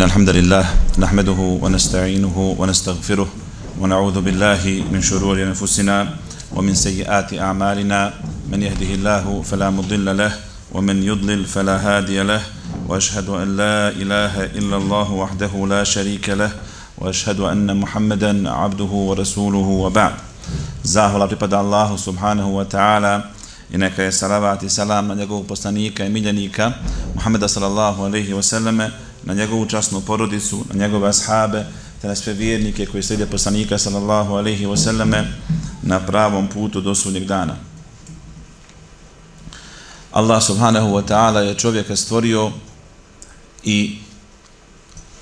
إن الحمد لله نحمده ونستعينه ونستغفره ونعوذ بالله من شرور أنفسنا ومن سيئات أعمالنا. من يهده الله فلا مضل له ومن يضلل فلا هادي له. وأشهد أن لا إله إلا الله وحده لا شريك له. وأشهد أن محمدا عبده ورسوله وبعد. Zahvala pripada Allahu subhanahu wa ta'ala. I neka je salavat i salam na njegovog Muhammeda sallallahu alaihi wa sallame, na njegovu časnu porodicu, na njegove ashabe, te na sve vjernike koji slijede poslanika sallallahu alaihi wa sallame na pravom putu do sudnjeg dana. Allah subhanahu wa ta'ala je čovjeka stvorio i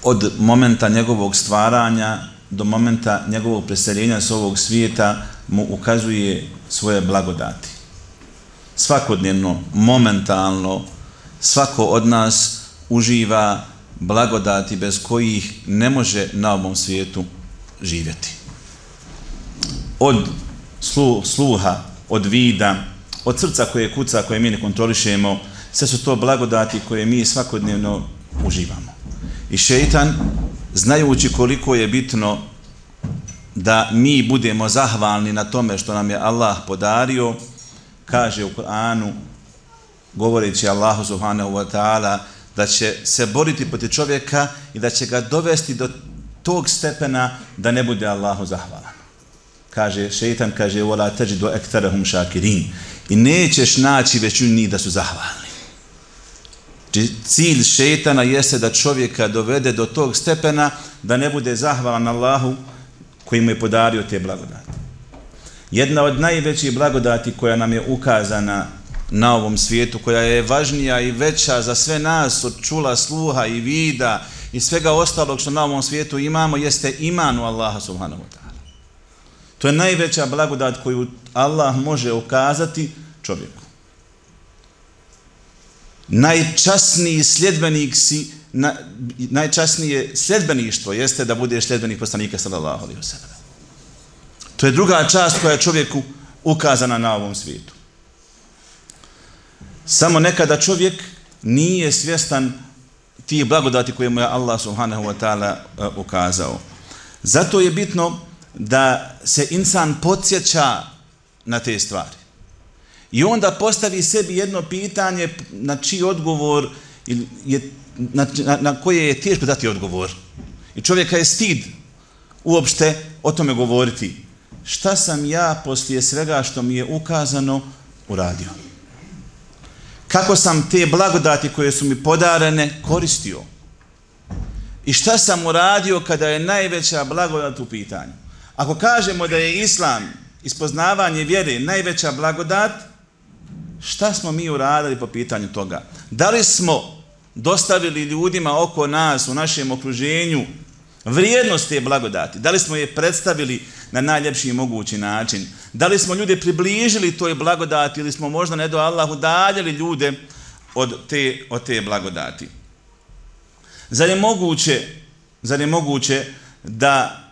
od momenta njegovog stvaranja do momenta njegovog preseljenja s ovog svijeta mu ukazuje svoje blagodati. Svakodnevno, momentalno, svako od nas uživa blagodati bez kojih ne može na ovom svijetu živjeti. Od sluha, od vida, od srca koje kuca, koje mi ne kontrolišemo, sve su to blagodati koje mi svakodnevno uživamo. I šeitan, znajući koliko je bitno da mi budemo zahvalni na tome što nam je Allah podario, kaže u Koranu, govoreći Allahu subhanahu wa ta'ala, da će se boriti proti čovjeka i da će ga dovesti do tog stepena da ne bude Allahu zahvalan. Kaže, šeitan kaže, vola teđi do ektarahum šakirin. I nećeš naći većinu njih da su zahvalni. Znači, cilj šeitana jeste da čovjeka dovede do tog stepena da ne bude zahvalan Allahu koji mu je podario te blagodati. Jedna od najvećih blagodati koja nam je ukazana na ovom svijetu, koja je važnija i veća za sve nas od čula, sluha i vida i svega ostalog što na ovom svijetu imamo, jeste iman u Allaha subhanahu wa ta'ala. To je najveća blagodat koju Allah može ukazati čovjeku. Najčasniji sljedbenik si na, najčasnije sljedbeništvo jeste da budeš sljedbenik poslanika sallallahu alaihi wa sallam. To je druga čast koja je čovjeku ukazana na ovom svijetu. Samo nekada čovjek nije svjestan tih blagodati koje mu je Allah subhanahu wa ta'ala e, ukazao. Zato je bitno da se insan podsjeća na te stvari. I onda postavi sebi jedno pitanje na čiji odgovor je na, na, na koje je teško dati odgovor. I čovjeka je stid uopšte o tome govoriti. Šta sam ja poslije svega što mi je ukazano uradio? Kako sam te blagodati koje su mi podarene koristio? I šta sam uradio kada je najveća blagodat u pitanju? Ako kažemo da je islam ispoznavanje vjere najveća blagodat, šta smo mi uradili po pitanju toga? Da li smo dostavili ljudima oko nas, u našem okruženju, vrijednost te blagodati? Da li smo je predstavili na najljepši mogući način? Da li smo ljude približili toj blagodati ili smo možda ne do Allahu daljali ljude od te, od te blagodati? Zar je moguće, zar je moguće da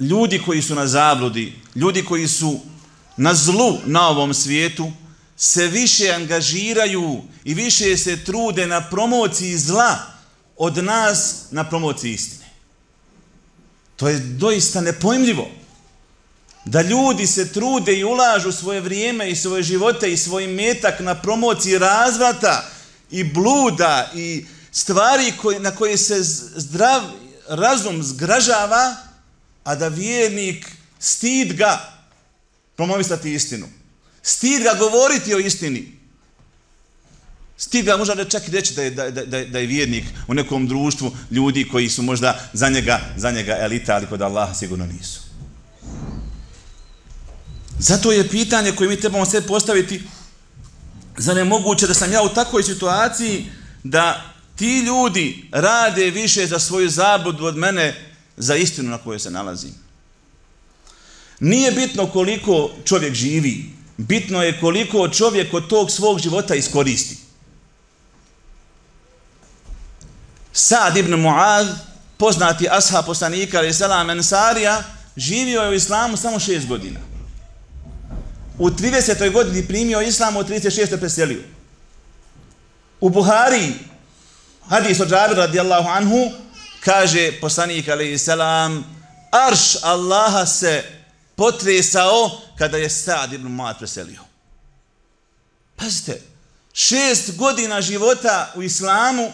ljudi koji su na zabludi, ljudi koji su na zlu na ovom svijetu, se više angažiraju i više se trude na promociji zla od nas na promociji istine. To je doista nepojmljivo. Da ljudi se trude i ulažu svoje vrijeme i svoje živote i svoj metak na promociji razvrata i bluda i stvari koje, na koje se zdrav razum zgražava, a da vjernik stid ga promovisati istinu. Stid ga govoriti o istini. Stid možda da čak i reći da je, da, da, da je vjernik u nekom društvu ljudi koji su možda za njega, za njega elita, ali kod Allaha sigurno nisu. Zato je pitanje koje mi trebamo sve postaviti za nemoguće da sam ja u takvoj situaciji da ti ljudi rade više za svoju zabudu od mene za istinu na kojoj se nalazim. Nije bitno koliko čovjek živi, bitno je koliko čovjek od tog svog života iskoristi. Sad ibn Muad, poznati ashab poslanika, ali selam Ensarija, živio je u islamu samo šest godina. U 30. godini primio islam, u 36. preselio. U Buhari, hadis od Džabir radijallahu anhu, kaže poslanik alaihi salam, arš Allaha se potresao kada je Sa'd ibn Mu'ad preselio. Pazite, šest godina života u islamu,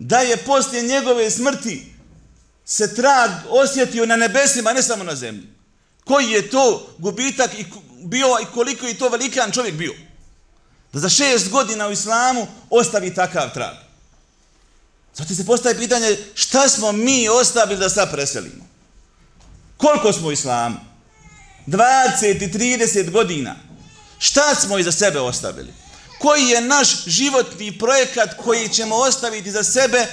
da je poslije njegove smrti se trag osjetio na nebesima, ne samo na zemlji. Koji je to gubitak i bio i koliko je to velikan čovjek bio. Da za šest godina u islamu ostavi takav trag. Zato se postaje pitanje šta smo mi ostavili da sad preselimo. Koliko smo u islamu? 20 i 30 godina. Šta smo iza sebe ostavili? Koji je naš životni projekat koji ćemo ostaviti za sebe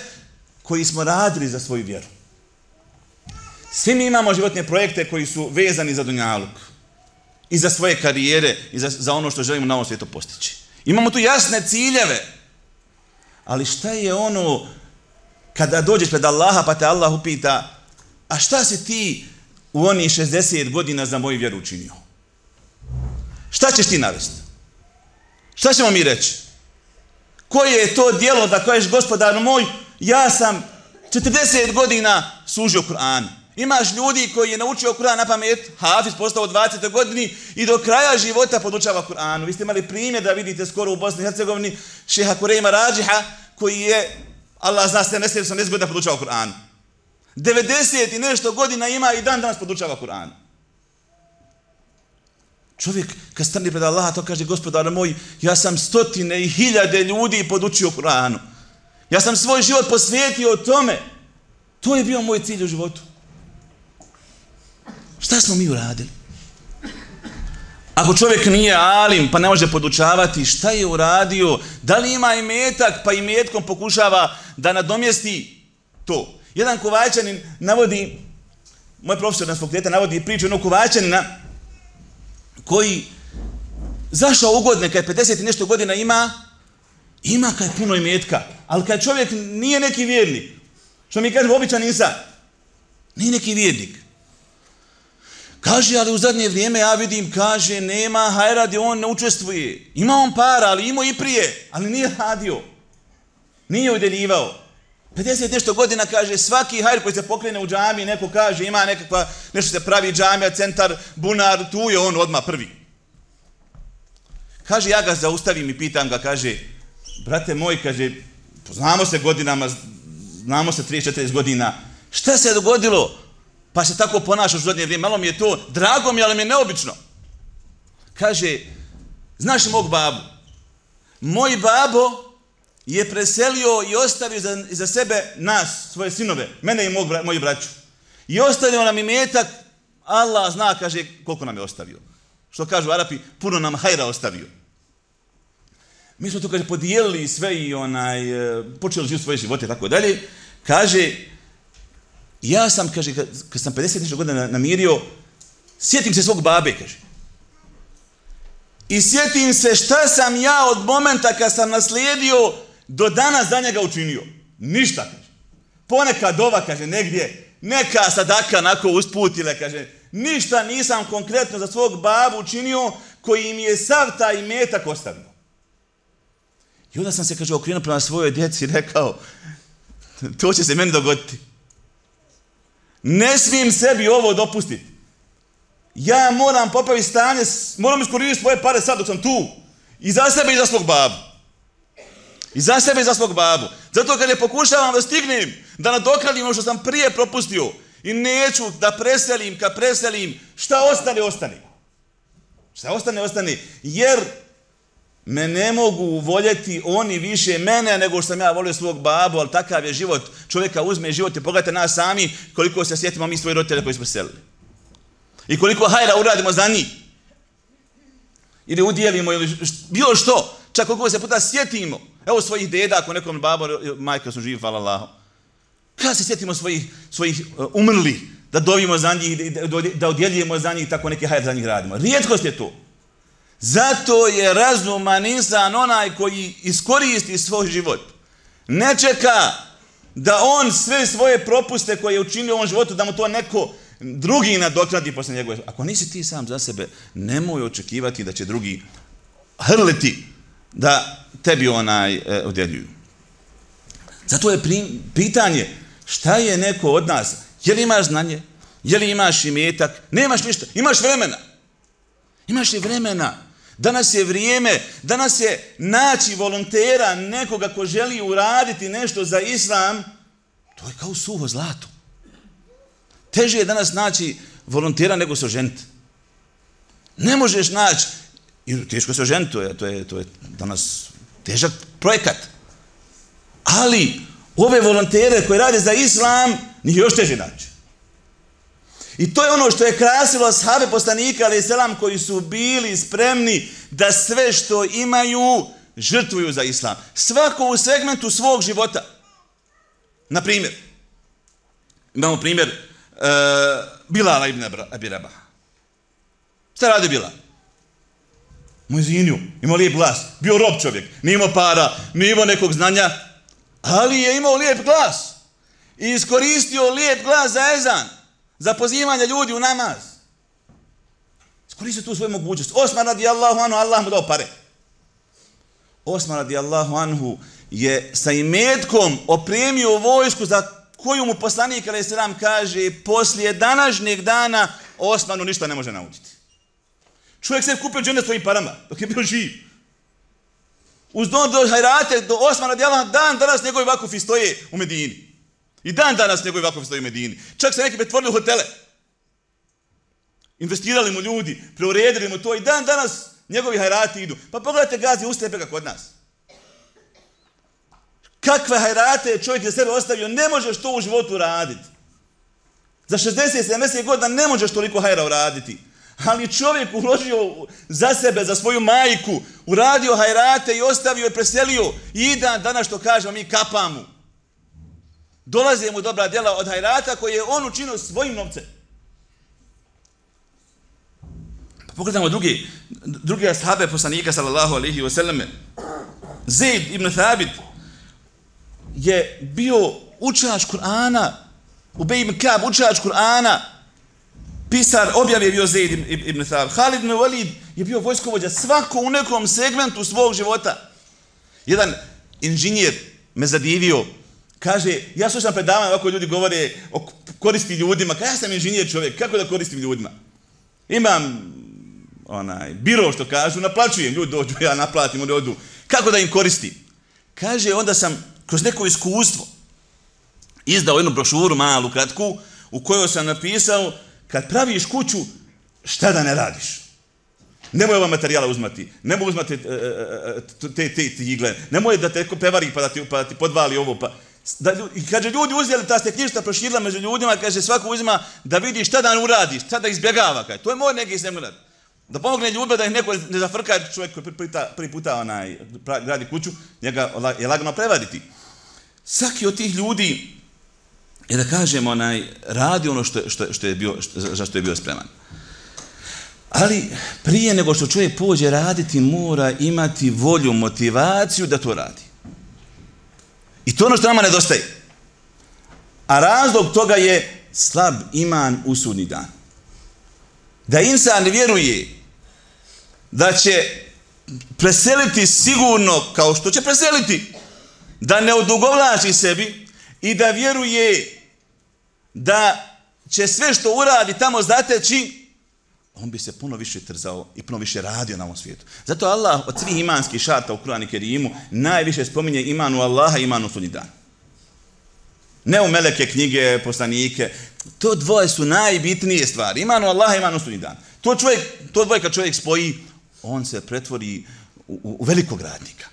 koji smo radili za svoju vjeru? Svi mi imamo životne projekte koji su vezani za Dunjaluk. I za svoje karijere i za, za ono što želimo na ovom svijetu postići. Imamo tu jasne ciljeve. Ali šta je ono kada dođeš pred Allaha pa te Allah upita a šta si ti u oni 60 godina za moju vjeru učinio? Šta ćeš ti navesti? Šta ćemo mi reći? Koje je to dijelo da kažeš gospodar moj, ja sam 40 godina služio Kur'an. Imaš ljudi koji je naučio Kur'an na pamet, Hafiz postao u 20. godini i do kraja života podučava Kur'anu. Vi ste imali primjer da vidite skoro u Bosni i Hercegovini šeha Kurejma Rađiha koji je, Allah zna se, ne sjeća sam godina podučava Kur'an. 90 i nešto godina ima i dan danas podučava Kur'an. Čovjek kad strani pred Allaha to kaže gospodar moj, ja sam stotine i hiljade ljudi podučio Kur'anu. Ja sam svoj život posvetio tome. To je bio moj cilj u životu. Šta smo mi uradili? Ako čovjek nije alim pa ne može podučavati, šta je uradio? Da li ima imetak pa imetkom pokušava da nadomjesti to? Jedan kovačanin navodi, moj profesor nas fakulteta navodi priču jednog kovačanina koji zašao ugodne kad 50 i nešto godina ima, ima kad je puno imetka, ali kad čovjek nije neki vjernik, što mi kažemo običan insan, nije neki vjernik, Kaže, ali u zadnje vrijeme ja vidim, kaže, nema hajradi, on ne učestvuje. Ima on para, ali imao i prije, ali nije radio. Nije udeljivao. 50 nešto godina kaže, svaki hajr koji se pokrene u džami, neko kaže, ima nekakva, nešto se pravi džamija, centar, bunar, tu je on odma prvi. Kaže, ja ga zaustavim i pitam ga, kaže, brate moj, kaže, poznamo se godinama, znamo se 34 godina, šta se je dogodilo? pa se tako ponašaš u zadnje vrijeme, malo mi je to, drago mi, ali mi je neobično. Kaže, znaš mog babu? Moj babo je preselio i ostavio za, za sebe nas, svoje sinove, mene i mog, moji braću. I ostavio nam imetak, Allah zna, kaže, koliko nam je ostavio. Što kažu Arapi, puno nam hajra ostavio. Mi smo to, kaže, podijelili sve i onaj, e, počeli živjeti svoje živote i tako dalje. Kaže, ja sam, kaže, kad, kad sam 50 nešto godina namirio, sjetim se svog babe, kaže. I sjetim se šta sam ja od momenta kad sam naslijedio do danas za njega učinio. Ništa, kaže. Ponekad dova, kaže, negdje, neka sadaka nako usputile, kaže, ništa nisam konkretno za svog babu učinio koji mi je sav taj metak ostavio. I onda sam se, kaže, okrenuo prema svojoj djeci i rekao, to će se meni dogoditi. Ne smijem sebi ovo dopustiti. Ja moram popraviti stanje, moram iskoristiti svoje pare sad dok sam tu. I za sebe i za svog babu. I za sebe i za svog babu. Zato kad je pokušavam da stignem, da nadokradim ono što sam prije propustio i neću da preselim, kad preselim, šta ostane, ostane. Šta ostane, ostane. Jer me ne mogu voljeti oni više mene nego što sam ja volio svog babu, ali takav je život. Čovjeka uzme život i pogledajte nas sami koliko se sjetimo mi svoji roditelje koji smo selili. I koliko hajra uradimo za njih. Ili udjelimo ili bilo što. Čak koliko se puta sjetimo. Evo svojih deda, ako nekom babo, majka su živi, hvala Allahom. Kada se sjetimo svojih, svojih e, umrli, da dovimo za njih, da, da za njih, tako neke hajra za njih radimo. Rijetkost je to. Zato je razuman insan onaj koji iskoristi svoj život. Ne čeka da on sve svoje propuste koje je učinio u ovom životu, da mu to neko drugi nadokradi posle njegove. Ako nisi ti sam za sebe, nemoj očekivati da će drugi hrliti da tebi onaj e, odjeljuju. Zato je prim, pitanje Šta je neko od nas? Je li imaš znanje? Je li imaš imetak? Nemaš ništa. Imaš vremena. Imaš li vremena? Danas je vrijeme, danas je naći volontera, nekoga ko želi uraditi nešto za islam, to je kao suho zlato. Teže je danas naći volontera nego se oženiti. Ne možeš naći, i teško se ženi, to je, to, je, to je danas težak projekat. Ali ove volontere koje rade za islam, njih još teže naći. I to je ono što je krasilo sahabe poslanika, ali selam, koji su bili spremni da sve što imaju žrtvuju za islam. Svako u segmentu svog života. Na primjer, imamo primjer uh, Bilala ibn Abi Rabah. Šta radi Bilal? Mojziniju, imao lijep glas, bio rob čovjek, nije imao para, nije imao nekog znanja, ali je imao lijep glas. I iskoristio lijep glas za ezan za pozivanje ljudi u namaz. Iskoristio tu svoju mogućnost. Osman radi Allahu anhu, Allah mu dao pare. Osman radi Allahu anhu je sa imetkom opremio vojsku za koju mu poslanik ali se nam kaže poslije današnjeg dana Osmanu ništa ne može naučiti. Čovjek se je kupio džene svojim parama dok je bio živ. Uz don do hajrate, do Osmana radi dan danas njegovi vakufi stoje u Medini. I dan danas njegovi vakufi stoje u Medini. Čak se neki pretvorili u hotele. Investirali mu ljudi, preuredili mu to i dan danas njegovi hajrati idu. Pa pogledajte gazi ustepe kako kod nas. Kakve hajrate je čovjek za sebe ostavio, ne možeš to u životu raditi. Za 60-70 godina ne možeš toliko hajra uraditi. Ali čovjek uložio za sebe, za svoju majku, uradio hajrate i ostavio je preselio. I dan danas što kažemo mi kapamo dolaze mu dobra djela od hajrata koje je on učinio svojim novcem. Pa pogledamo drugi, drugi ashabe poslanika sallallahu alaihi wa sallam. Zaid ibn Thabit je bio učač Kur'ana, Ubej ibn Kab, učač Kur'ana, pisar, objave je bio Zaid ibn Thabit. Khalid ibn Walid je bio vojskovođa svako u nekom segmentu svog života. Jedan inženjer me zadivio, Kaže, ja slušam predavanje, ovako ljudi govore o koristi ljudima. Kaže, ja sam inženjer čovjek, kako da koristim ljudima? Imam onaj biro što kažu, naplaćujem, ljudi dođu, ja naplatim, oni odu. Kako da im koristim? Kaže, onda sam kroz neko iskustvo izdao jednu brošuru malu, kratku, u kojoj sam napisao, kad praviš kuću, šta da ne radiš? Nemoj ova materijala uzmati, nemoj uzmati e, e, e, te, te, te, igle, nemoj da te pevari pa da ti, pa da ti podvali ovo, pa da, i kaže, ljudi uzeli ta ste proširila među ljudima, kaže, svako uzima da vidi šta da uradi, šta da izbjegava, kaže, to je moj neki seminar. Da pomogne ljudima da ih neko ne zafrka, čovjek koji prvi puta, prvi puta onaj, gradi kuću, njega je lagano prevaditi. Svaki od tih ljudi je da kažemo, onaj, radi ono što, što, što je bio, što, za što je bio spreman. Ali prije nego što čovjek pođe raditi, mora imati volju, motivaciju da to radi. I to ono što nama nedostaje. A razlog toga je slab iman u sudni dan. Da insan vjeruje da će preseliti sigurno kao što će preseliti, da ne odugovlači sebi i da vjeruje da će sve što uradi tamo zateći, on bi se puno više trzao i puno više radio na ovom svijetu. Zato Allah od svih imanskih šarta u Kur'anu i Kerimu najviše spominje imanu Allaha i imanu sudnji dan. Ne u meleke knjige, poslanike. To dvoje su najbitnije stvari. Imanu Allaha i imanu sudnji dan. To, čovjek, to dvoje kad čovjek spoji, on se pretvori u, u, u velikog radnika.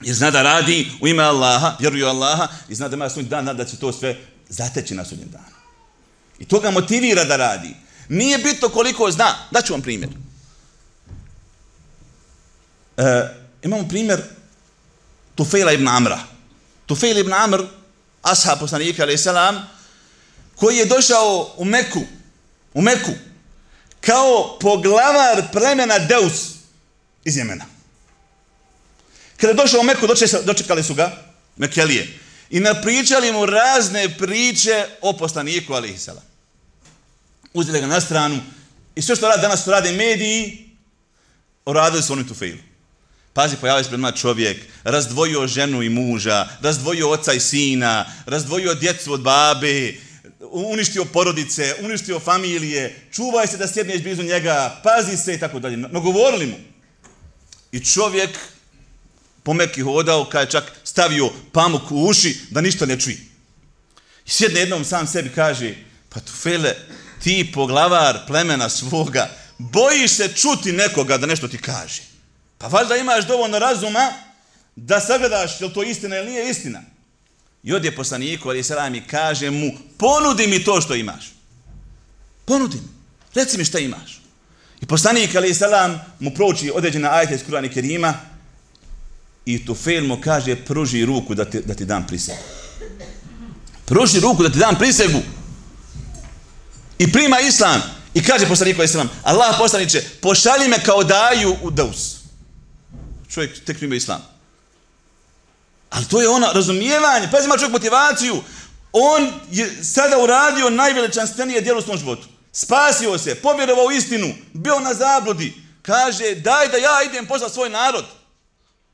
Jer zna da radi u ime Allaha, vjeruje Allaha i zna da ima sudnji dan, da će to sve zateći na sudnjem danu. I to ga motivira da radi. Nije bitno koliko zna. Daću vam primjer. E, imamo primjer Tufejla ibn Amra. Tufejla ibn Amr, ashab poslanika, alaih salam, koji je došao u Meku, u Meku, kao poglavar plemena Deus iz Jemena. Kada je došao u Meku, dočekali su ga, Mekelije, i napričali mu razne priče o poslaniku, alihi salam uzeli ga na stranu i sve što radi, danas što rade mediji, uradili su oni tu failu. Pazi, pojavio se pred čovjek, razdvojio ženu i muža, razdvojio oca i sina, razdvojio djecu od babe, uništio porodice, uništio familije, čuvaj se da sjedneš blizu njega, pazi se i tako dalje. No govorili mu. I čovjek pomeki hodao, kada je čak stavio pamuk u uši da ništa ne čuje. I sjedne jednom sam sebi kaže, pa tu fele, ti poglavar plemena svoga, bojiš se čuti nekoga da nešto ti kaže. Pa valjda imaš dovoljno razuma da sagledaš je li to istina ili nije istina. I odje poslaniku, ali se i kaže mu, ponudi mi to što imaš. Ponudi mi. Reci mi šta imaš. I poslanik, ali selam, mu prouči određena ajta iz Kur'ana Kerima i Tufel mu kaže, pruži ruku da ti, da ti dam prisegu. Pruži ruku da ti dam prisegu. I prima islam. I kaže poslaniku, islam, Allah poslaniće, pošalji me kao daju u Daus. Čovjek tek prima islam. Ali to je ono razumijevanje. Pazi, ima čovjek motivaciju. On je sada uradio najveličanstvenije djelo u svom životu. Spasio se, povjerovao istinu, bio na zabludi. Kaže, daj da ja idem posla svoj narod.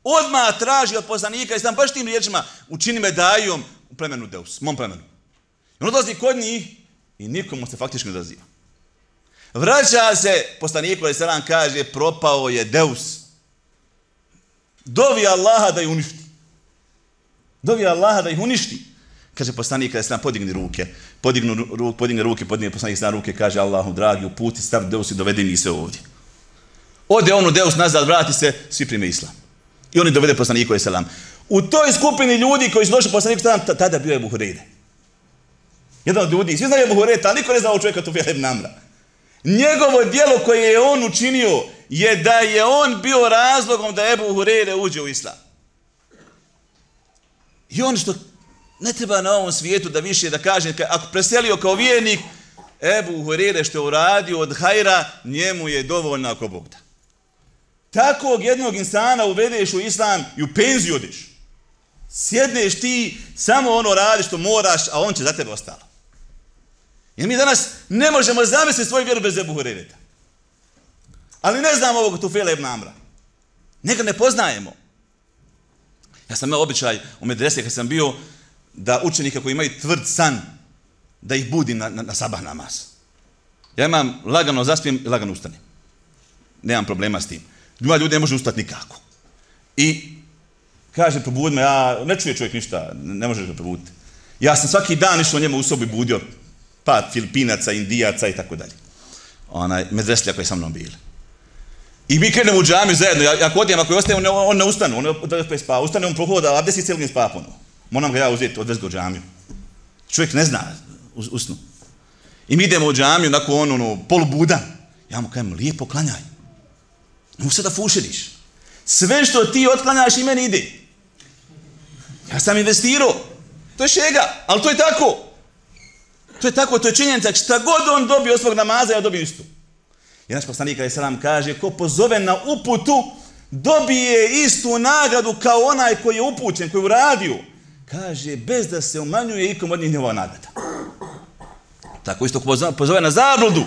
Odmah traži od poslanika i sam baš tim riječima, učini me dajom u plemenu Deus, mom plemenu. I on odlazi kod njih i nikomu se faktički ne odaziva. Vraća se, poslanik koji se nam kaže, propao je Deus. Dovi Allaha da ih uništi. Dovi Allaha da ih uništi. Kaže poslanik kada se nam podigni ruke, podignu ruke, podigne ruke, podigne poslanik se nam ruke, kaže Allahu dragi, uputi, stav Deus i dovedi mi se ovdje. Ode on u Deus nazad, vrati se, svi prime islam. I oni dovede poslaniku selam. U toj skupini ljudi koji su došli poslaniku selam, tada bio je Buhurede. Jedan od ljudi, svi znaju Buhurede, ali niko ne zna čovjeka tu Filip Namra. Njegovo dijelo koje je on učinio je da je on bio razlogom da Ebu Hurere uđe u islam. I on što ne treba na ovom svijetu da više da kaže, ako preselio kao vijenik, Ebu Hurere što je uradio od hajra, njemu je dovoljno ako Bog da. Takvog jednog insana uvedeš u islam i u penziju odiš. Sjedneš ti, samo ono radiš što moraš, a on će za tebe ostalo. Jer mi danas ne možemo zamisliti svoju vjeru bez Ebu Hurereta. Ali ne znamo ovog Tufela ibn Amra. Njega ne poznajemo. Ja sam imao običaj u medrese kad sam bio da učenika koji imaju tvrd san da ih budi na, na, na sabah namaz. Ja imam lagano zaspijem i lagano ustanem. Nemam problema s tim. Ima ljudi ne može ustati nikako. I kaže, probudi me, ja ne čuje čovjek ništa, ne može ga probuditi. Ja sam svaki dan išao njemu u sobi budio, pa Filipinaca, Indijaca i tako dalje. Onaj, medreslija koji sa mnom bili. I mi krenemo u džamiju zajedno, ja, ako odijem, ako je on, on ne ustane, on ne spava, ustane on prohoda, a gdje si cijeli spava ponovo. Moram ga ja uzeti, odvesti ga u džamiju. Čovjek ne zna, us, usnu. I mi idemo u džamiju, onako on, ono, polubudan. Ja mu kajem, lijepo klanjaj. Ne se da fuširiš. Sve što ti otklanjaš i meni ide. Ja sam investirao. To je šega, ali to je tako. To je tako, to je činjenica. Šta god on dobio od svog namaza, ja dobijem istu. I naš poslanik Ali Salam kaže, ko pozove na uputu, dobije istu nagradu kao onaj koji je upućen, koji je uradio. Kaže, bez da se umanjuje ikom od njih njegova nagrada. Tako isto ko pozove na zabludu,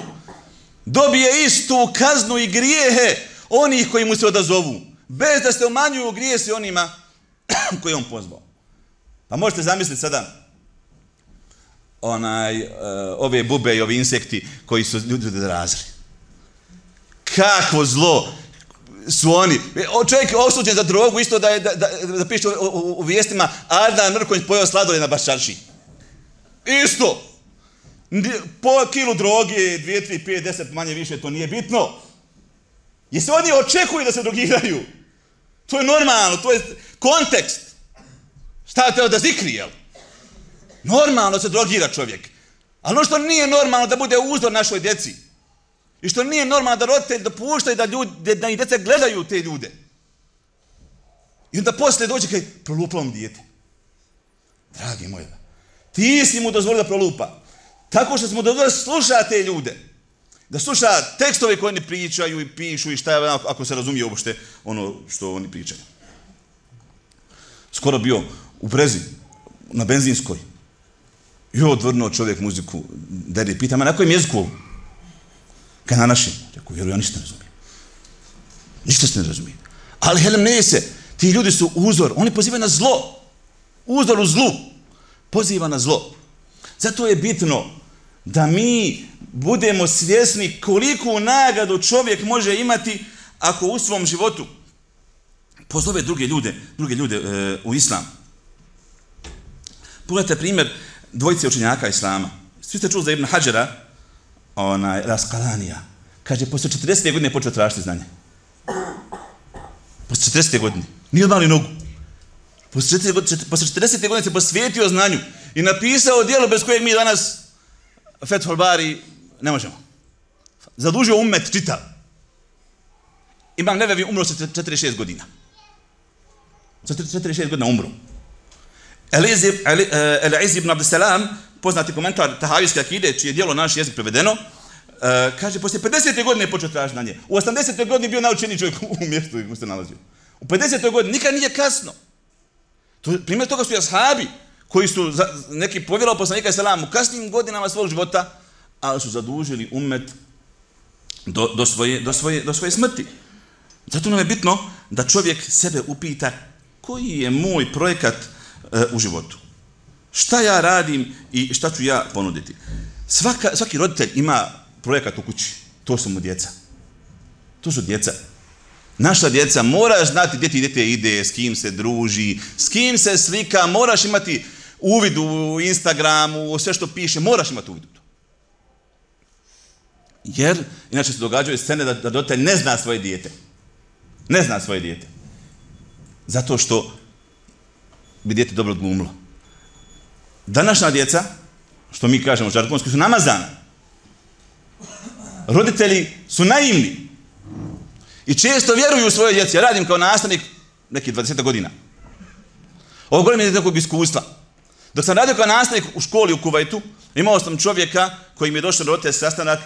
dobije istu kaznu i grijehe onih koji mu se odazovu. Bez da se umanjuju grije se onima koji on pozvao. Pa možete zamisliti sada, onaj, uh, ove bube i ovi insekti koji su ljudi razli. Kakvo zlo su oni. O, čovjek je osuđen za drogu, isto da, je, da, da, da piše u, u, u vijestima Ardan Mrkonj pojao sladolje na baščarši. Isto. Po kilu droge, dvije, tri, pet, deset, manje više, to nije bitno. Jesi oni očekuju da se drogiraju? To je normalno, to je kontekst. Šta je da zikri, jel? Normalno se drogira čovjek. Ali ono što nije normalno da bude uzor našoj djeci. I što nije normalno da roditelj dopuštaju da, ljudi, da i djece gledaju te ljude. I onda poslije dođe kaj prolupalo dijete. Dragi moji, ti si mu dozvolio da prolupa. Tako što smo dozvolili da sluša te ljude. Da sluša tekstove koje oni pričaju i pišu i šta je, ako se razumije uopšte ono što oni pričaju. Skoro bio u Brezi, na benzinskoj. I odvrnuo čovjek muziku, deri, pita me na kojem jeziku? Kaj na našem? Rekao, vjerujem, ja ništa ne razumijem. Ništa se ne razumije. Ali helem ne se, ti ljudi su uzor, oni pozivaju na zlo. Uzor u zlu. Poziva na zlo. Zato je bitno da mi budemo svjesni koliko nagradu čovjek može imati ako u svom životu pozove druge ljude, druge ljude e, u islam. Pogledajte primjer dvojice učenjaka islama. Svi ste čuli za Ibn Hađara, onaj, Raskalanija. Kaže, posle 40. godine je počeo tražiti znanje. Posle 40. godine. Nije odmali nogu. Posle 40. godine se posvijetio znanju i napisao dijelo bez kojeg mi danas Fethul Bari ne možemo. Zadužio umet čitav. Imam Nevevi umro sa 46 godina. Sa 46 godina umro. Eliz e, ibn Abdesalam, poznati komentar Tahavijske akide, čije je dijelo naš jezik prevedeno, e, kaže, poslije 50. godine je počeo tražiti na nje. U 80. godini bio naučeni čovjek u mjestu gdje se nalazio. U 50. godini nikad nije kasno. To, primjer toga su jashabi, koji su za, neki povjerovali poslanika i salam u kasnim godinama svog života, ali su zadužili umet do, do, svoje, do, svoje, do svoje smrti. Zato nam je bitno da čovjek sebe upita koji je moj projekat e, u životu. Šta ja radim i šta ću ja ponuditi. Svaka, svaki roditelj ima projekat u kući. To su mu djeca. To su djeca. Naša djeca, moraš znati gdje ti djete ide, s kim se druži, s kim se slika, moraš imati uvid u Instagramu, u sve što piše, moraš imati uvid u to. Jer, inače se događaju scene da, da dotelj ne zna svoje dijete. Ne zna svoje dijete. Zato što bi dijete dobro odglumilo. Današnja djeca, što mi kažemo žargonski, su namazana. Roditelji su naivni. I često vjeruju u svoje djece. Ja radim kao nastavnik neki 20 godina. Ovo govorim iz nekog iskustva. Dok sam radio kao nastavnik u školi u Kuvajtu, imao sam čovjeka koji mi je došao roditelj sastanak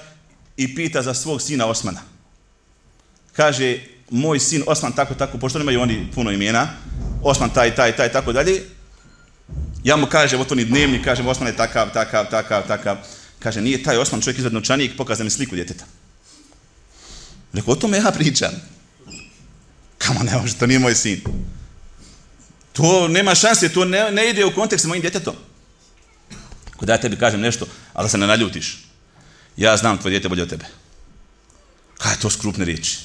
i pita za svog sina Osmana. Kaže, moj sin Osman tako, tako, pošto nemaju oni puno imena, Osman taj, taj, taj, tako dalje. Ja mu kažem, otvoni dnevnik, kažem, Osman je takav, takav, takav, takav. Kaže, nije taj Osman čovjek izvedno novčanik, pokaza mi sliku djeteta. Rekao, o tome ja pričam. Kamo ne može, to nije moj sin. To nema šanse, to ne, ne ide u kontekst s mojim djetetom. Kod ja tebi kažem nešto, ali da se ne naljutiš. Ja znam tvoje djete bolje od tebe. Kaj je to skrupne riječi?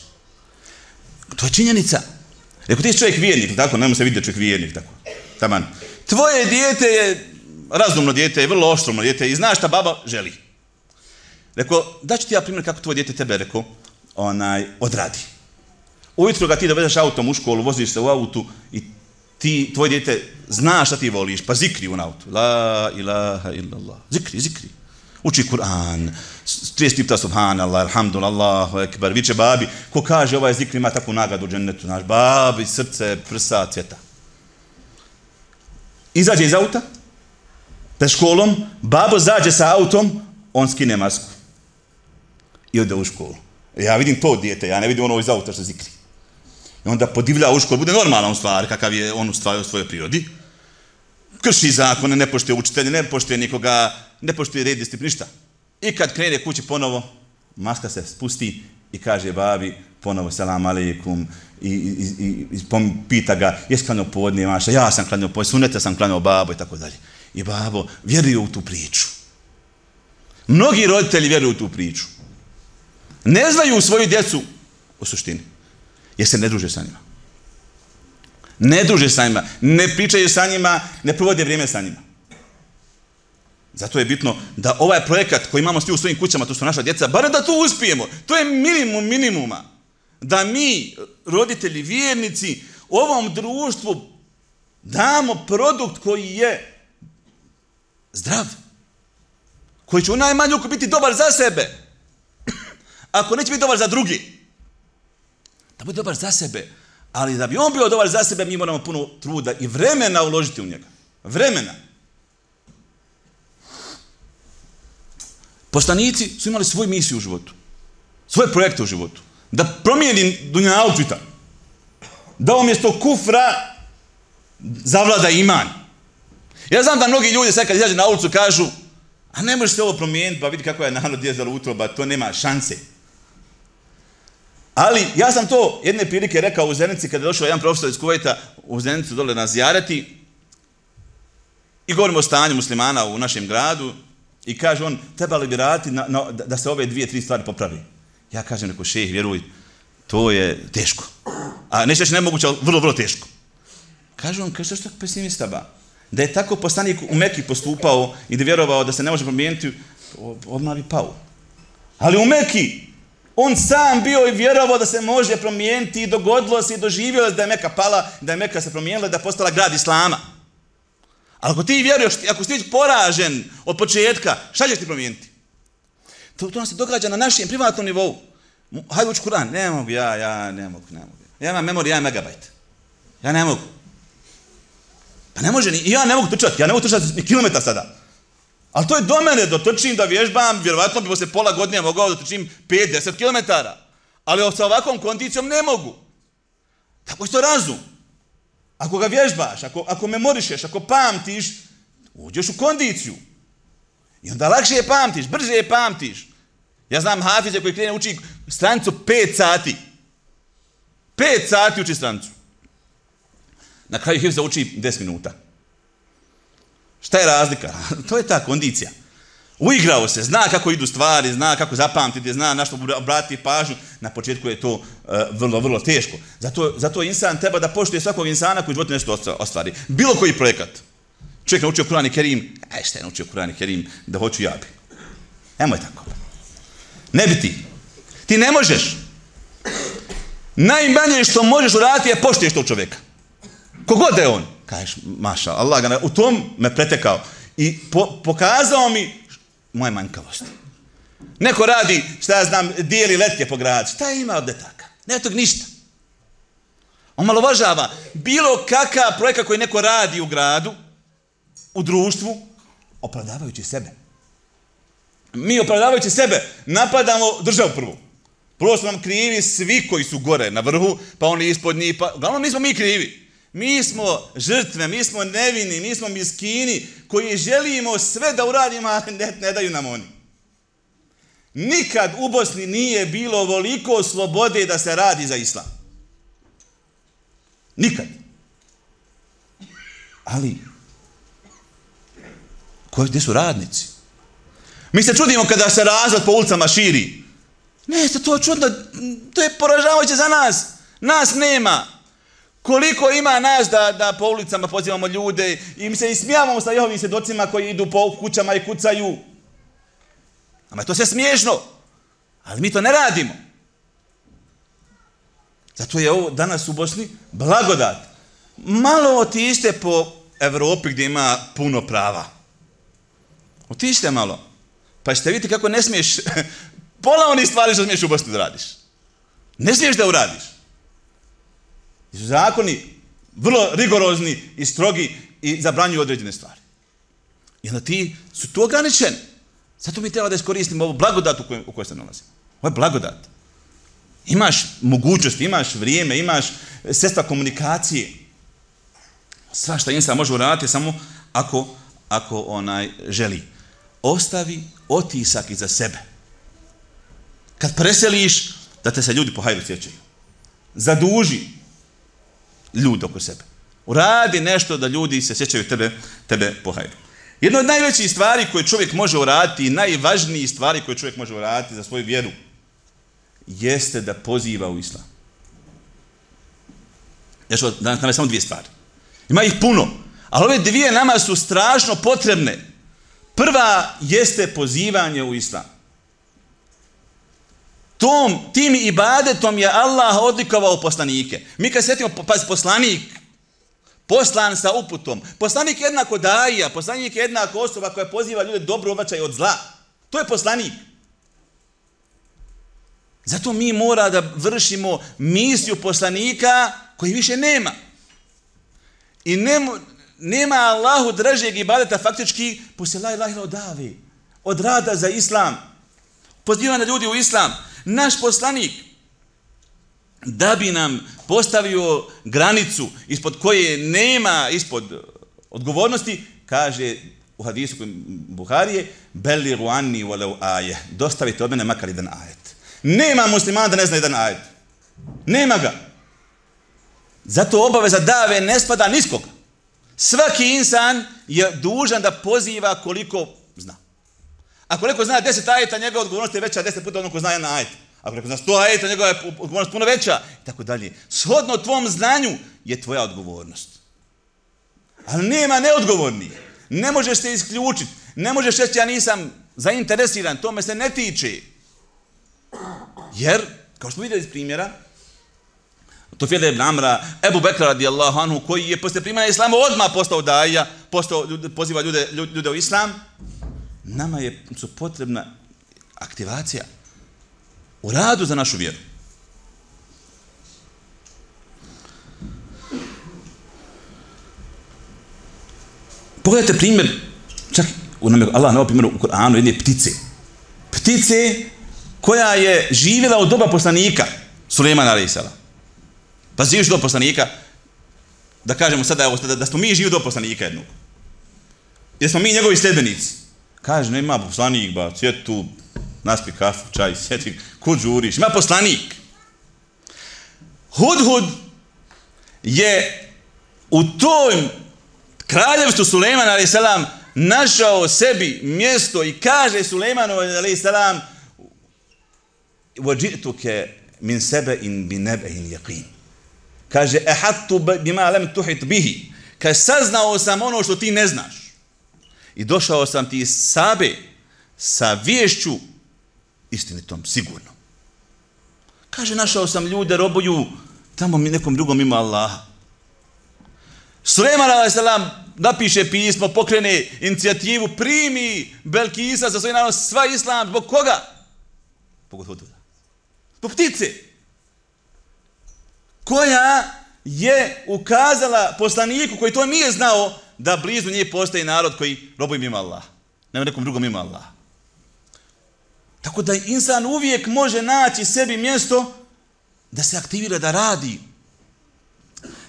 To je činjenica. Rekao, ti je čovjek vjernik, tako? nemoj se vidjeti čovjek vjernik, tako? Taman. Tvoje dijete je razumno dijete, je vrlo oštromno dijete i znaš šta baba želi. Rekao, da ću ti ja primjer kako tvoje dijete tebe, rekao, onaj, odradi. Ujutro ga ti dovedeš autom u školu, voziš se u autu i ti, tvoje dijete zna šta ti voliš, pa zikri u autu. La ilaha illallah. Zikri, zikri. Uči Kur'an, 30 tipta subhanallah, alhamdulillah, Allahu ekber, viče babi, ko kaže ovaj zikr ima takvu nagradu u džennetu, naš babi, srce, prsa, cvjeta. Izađe iz auta, pred školom, babo zađe sa autom, on skine masku. I ode u školu. E, ja vidim to dijete, ja ne vidim ono iz auta što zikri. I onda podivlja u školu, bude normalna u stvari, kakav je on u stvari u svojoj prirodi. Krši zakone, ne poštuje učitelje, ne poštuje nikoga, ne poštuje red, disciplin, ništa. I kad krene kući ponovo, maska se spusti i kaže babi ponovo selam aleikum i, i, i, i pita ga jes klanio podne maša, ja sam klanio podne, sunete sam klanio babo i tako dalje. I babo vjeruju u tu priču. Mnogi roditelji vjeruju u tu priču. Ne znaju svoju djecu u suštini. Jer se ne druže sa njima. Ne druže sa njima. Ne pričaju sa njima, ne provode vrijeme sa njima. Zato je bitno da ovaj projekat koji imamo svi u svojim kućama, to su naša djeca, bare da to uspijemo. To je minimum minimuma. Da mi, roditelji, vjernici, ovom društvu damo produkt koji je zdrav. Koji će u najmanju biti dobar za sebe. Ako neće biti dobar za drugi. Da bude dobar za sebe. Ali da bi on bio dobar za sebe, mi moramo puno truda i vremena uložiti u njega. Vremena. Poslanici su imali svoju misiju u životu. Svoje projekte u životu. Da promijeni dunja naučita. Da umjesto kufra zavlada iman. Ja znam da mnogi ljudi sad kad izađe na ulicu kažu a ne možeš se ovo promijeniti, pa vidi kako je narod djezala pa utroba, to nema šanse. Ali ja sam to jedne prilike rekao u Zenici kada je došao jedan profesor iz Kuvajta u Zenicu dole na zjarati i govorimo o stanju muslimana u našem gradu i kaže on, trebali bi raditi na, na, da se ove dvije, tri stvari popravi. Ja kažem neko šeh, vjeruj, to je teško. A neće reći nemoguće, ali vrlo, vrlo teško. Kaže on, kaže što je pesimista ba? Da je tako postanik u Meki postupao i da vjerovao da se ne može promijeniti, odmah bi pao. Ali u Meki, on sam bio i vjerovao da se može promijeniti i dogodilo se i doživjelo da je Meka pala, da je Meka se promijenila da je postala grad Islama. Ali ako ti vjeruješ, ako si poražen od početka, šta ćeš ti promijeniti? To, to nam se događa na našem privatnom nivou. Hajde uči Kur'an. Ne mogu, ja, ja, ne mogu, ne mogu. Ja imam memoriju, ja megabajt. Ja ne mogu. Pa ne može ni, ja ne mogu trčati, ja ne mogu trčati ni kilometar sada. Ali to je do mene, dotrčim da vježbam, vjerovatno bi posle pola godine mogao da trčim 5-10 km. Ali sa ovakvom kondicijom ne mogu. Tako je to razum. Ako ga vježbaš, ako, ako memorišeš, ako pamtiš, uđeš u kondiciju. I onda lakše je pamtiš, brže je pamtiš. Ja znam Hafize koji krene uči stranicu 5 sati. 5 sati uči stranicu. Na kraju Hifza uči 10 minuta. Šta je razlika? to je ta kondicija. Uigrao se, zna kako idu stvari, zna kako zapamtiti, zna na što obratiti pažnju. Na početku je to uh, vrlo, vrlo teško. Zato, zato insan treba da poštuje svakog insana koji životu nešto ostvari. Bilo koji projekat. Čovjek naučio Kur'an i Kerim, aj šta je naučio Kur'an i Kerim, da hoću ja bi. Nemoj tako. Ne bi ti. Ti ne možeš. Najmanje što možeš uraditi je poštuješ tog čovjeka. Kogod je on. Kažeš, maša, Allah ga u tom me pretekao. I po, pokazao mi moje manjkavosti. Neko radi, šta ja znam, dijeli letke po gradu. Šta ima od detaka? Ne tog ništa. On malo važava. Bilo kakav projekat koji neko radi u gradu, u društvu, opravdavajući sebe. Mi opravdavajući sebe napadamo državu prvu. Prvo su nam krivi svi koji su gore na vrhu, pa oni ispod njih, pa... Uglavnom nismo mi krivi. Mi smo žrtve, mi smo nevini, mi smo miskini koji želimo sve da uradimo, a ne, ne daju nam oni. Nikad u Bosni nije bilo ovoliko slobode da se radi za islam. Nikad. Ali, koji, gdje su radnici? Mi se čudimo kada se razvod po ulicama širi. Ne, to je čudno, to je poražavajuće za nas. Nas nema. Koliko ima nas da, da po ulicama pozivamo ljude i mi se ismijavamo sa Jehovim svjedocima koji idu po kućama i kucaju. Ama to se smiješno. Ali mi to ne radimo. Zato je ovo danas u Bosni blagodat. Malo otište po Evropi gdje ima puno prava. Otište malo. Pa ćete vidjeti kako ne smiješ pola onih stvari što smiješ u Bosni da radiš. Ne smiješ da uradiš. I su zakoni vrlo rigorozni i strogi i zabranjuju određene stvari. I onda ti su tu ograničeni. Zato mi treba da iskoristimo ovu blagodat u kojoj, u kojoj se nalazimo. Ovo je blagodat. Imaš mogućnost, imaš vrijeme, imaš sredstva komunikacije. Sva što insan može uraditi samo ako, ako onaj želi. Ostavi otisak iza sebe. Kad preseliš, da te se ljudi po hajru sjećaju. Zaduži, ljudi oko sebe. Uradi nešto da ljudi se sjećaju tebe, tebe po hajru. Jedna od najvećih stvari koje čovjek može uraditi i najvažnijih stvari koje čovjek može uraditi za svoju vjeru jeste da poziva u islam. Ja ću danas nam samo dvije stvari. Ima ih puno, ali ove dvije nama su strašno potrebne. Prva jeste pozivanje u islam tom, tim ibadetom je Allah odlikovao poslanike. Mi kad sjetimo, pa- pazi, poslanik, poslan sa uputom, poslanik je jednako daija, poslanik je jednako osoba koja poziva ljude dobro obraćaj od zla. To je poslanik. Zato mi mora da vršimo misiju poslanika koji više nema. I nema, nema Allahu dražeg ibadeta faktički poslije la ilaha od od rada za islam, pozivanja ljudi u islam naš poslanik da bi nam postavio granicu ispod koje nema ispod odgovornosti, kaže u hadisu Buharije, beli ruani walau aje, dostavite od mene makar jedan ajet. Nema muslimana da ne zna jedan ajet. Nema ga. Zato obaveza dave ne spada niskog. Svaki insan je dužan da poziva koliko. Ako neko zna 10 ajeta, njegova odgovornost je veća 10 puta onog ko zna jedan ajet. Ako neko zna 100 ajeta, njegova je odgovornost puno veća. I tako dalje. Shodno tvom znanju je tvoja odgovornost. Ali nema neodgovorni. Ne možeš se isključiti. Ne možeš reći ja nisam zainteresiran, to me se ne tiče. Jer, kao što vidjeli iz primjera, to Tufile ibn Amra, Ebu Bekra radijallahu anhu, koji je posle primanja islama odmah postao daja, postao, poziva ljude, ljude u islam, nama je su potrebna aktivacija u radu za našu vjeru. Pogledajte primjer, čak u nam Allah na primjeru u Koranu jedne ptice. Ptice koja je živjela od doba poslanika, Sulejmana a.s. Pa živiš do poslanika, da kažemo sada evo, da, da smo mi živi do poslanika jednog. Jer smo mi njegovi sljedbenici. Kaže, nema poslanik, ba, sjeti tu, naspi kafu, čaj, sjeti, kud žuriš, ima poslanik. Hudhud je u tom kraljevstvu Suleiman a.s. našao sebi mjesto i kaže Suleimanu a.s. وَجِئْتُكَ min sebe in bi nebe in jeqin. Kaže, ehattu bima lem tuhit bihi. Kaže, saznao sam ono što ti ne znaš. I došao sam ti sabe sa vješću istinitom, sigurno. Kaže, našao sam ljude, robuju tamo mi nekom drugom ima Allaha. Suleman a.s. napiše pismo, pokrene inicijativu, primi Belkisa za svoj narod, sva islam, zbog koga? Zbog Hududa. Zbog ptice. Koja je ukazala poslaniku koji to nije znao da blizu nje postoji narod koji robuje mimo Allah. Nema nekom drugom mimo Allah. Tako da insan uvijek može naći sebi mjesto da se aktivira, da radi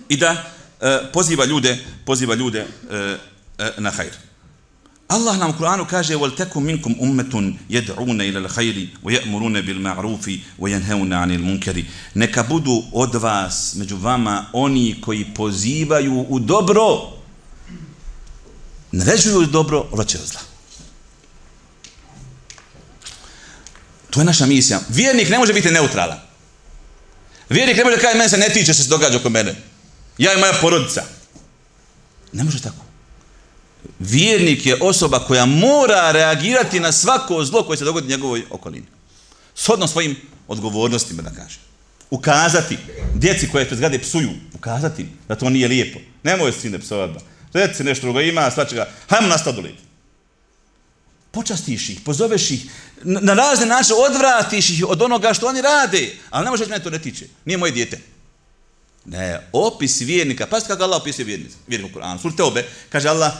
i da e, poziva ljude, poziva ljude e, e, na hajr. Allah nam u Kur'anu kaže وَلْتَكُمْ مِنْكُمْ أُمَّةٌ يَدْعُونَ إِلَى الْخَيْرِ وَيَأْمُرُونَ بِالْمَعْرُوفِ وَيَنْهَوْنَ عَنِ الْمُنْكَرِ Neka budu od vas, među vama, oni koji pozivaju u dobro, naređuju dobro, vraćaju zla. To je naša misija. Vjernik ne može biti neutralan. Vjernik ne može kada mene se ne tiče što se događa oko mene. Ja i moja porodica. Ne može tako. Vjernik je osoba koja mora reagirati na svako zlo koje se dogodi u njegovoj okolini. Shodno svojim odgovornostima, da kaže. Ukazati djeci koje te zgrade psuju, ukazati da to nije lijepo. Nemoj sine psovati Reci nešto drugo ima, svačega. Hajmo na stadu lijepo. Počastiš ih, pozoveš ih, na razne načine odvratiš ih od onoga što oni rade. Ali ne možeš mene to ne tiče. Nije moje dijete. Ne, opis vjernika. Pazite kako Allah opisuje vjernik, vjernik u Kur'anu. Suri Teobe, kaže Allah,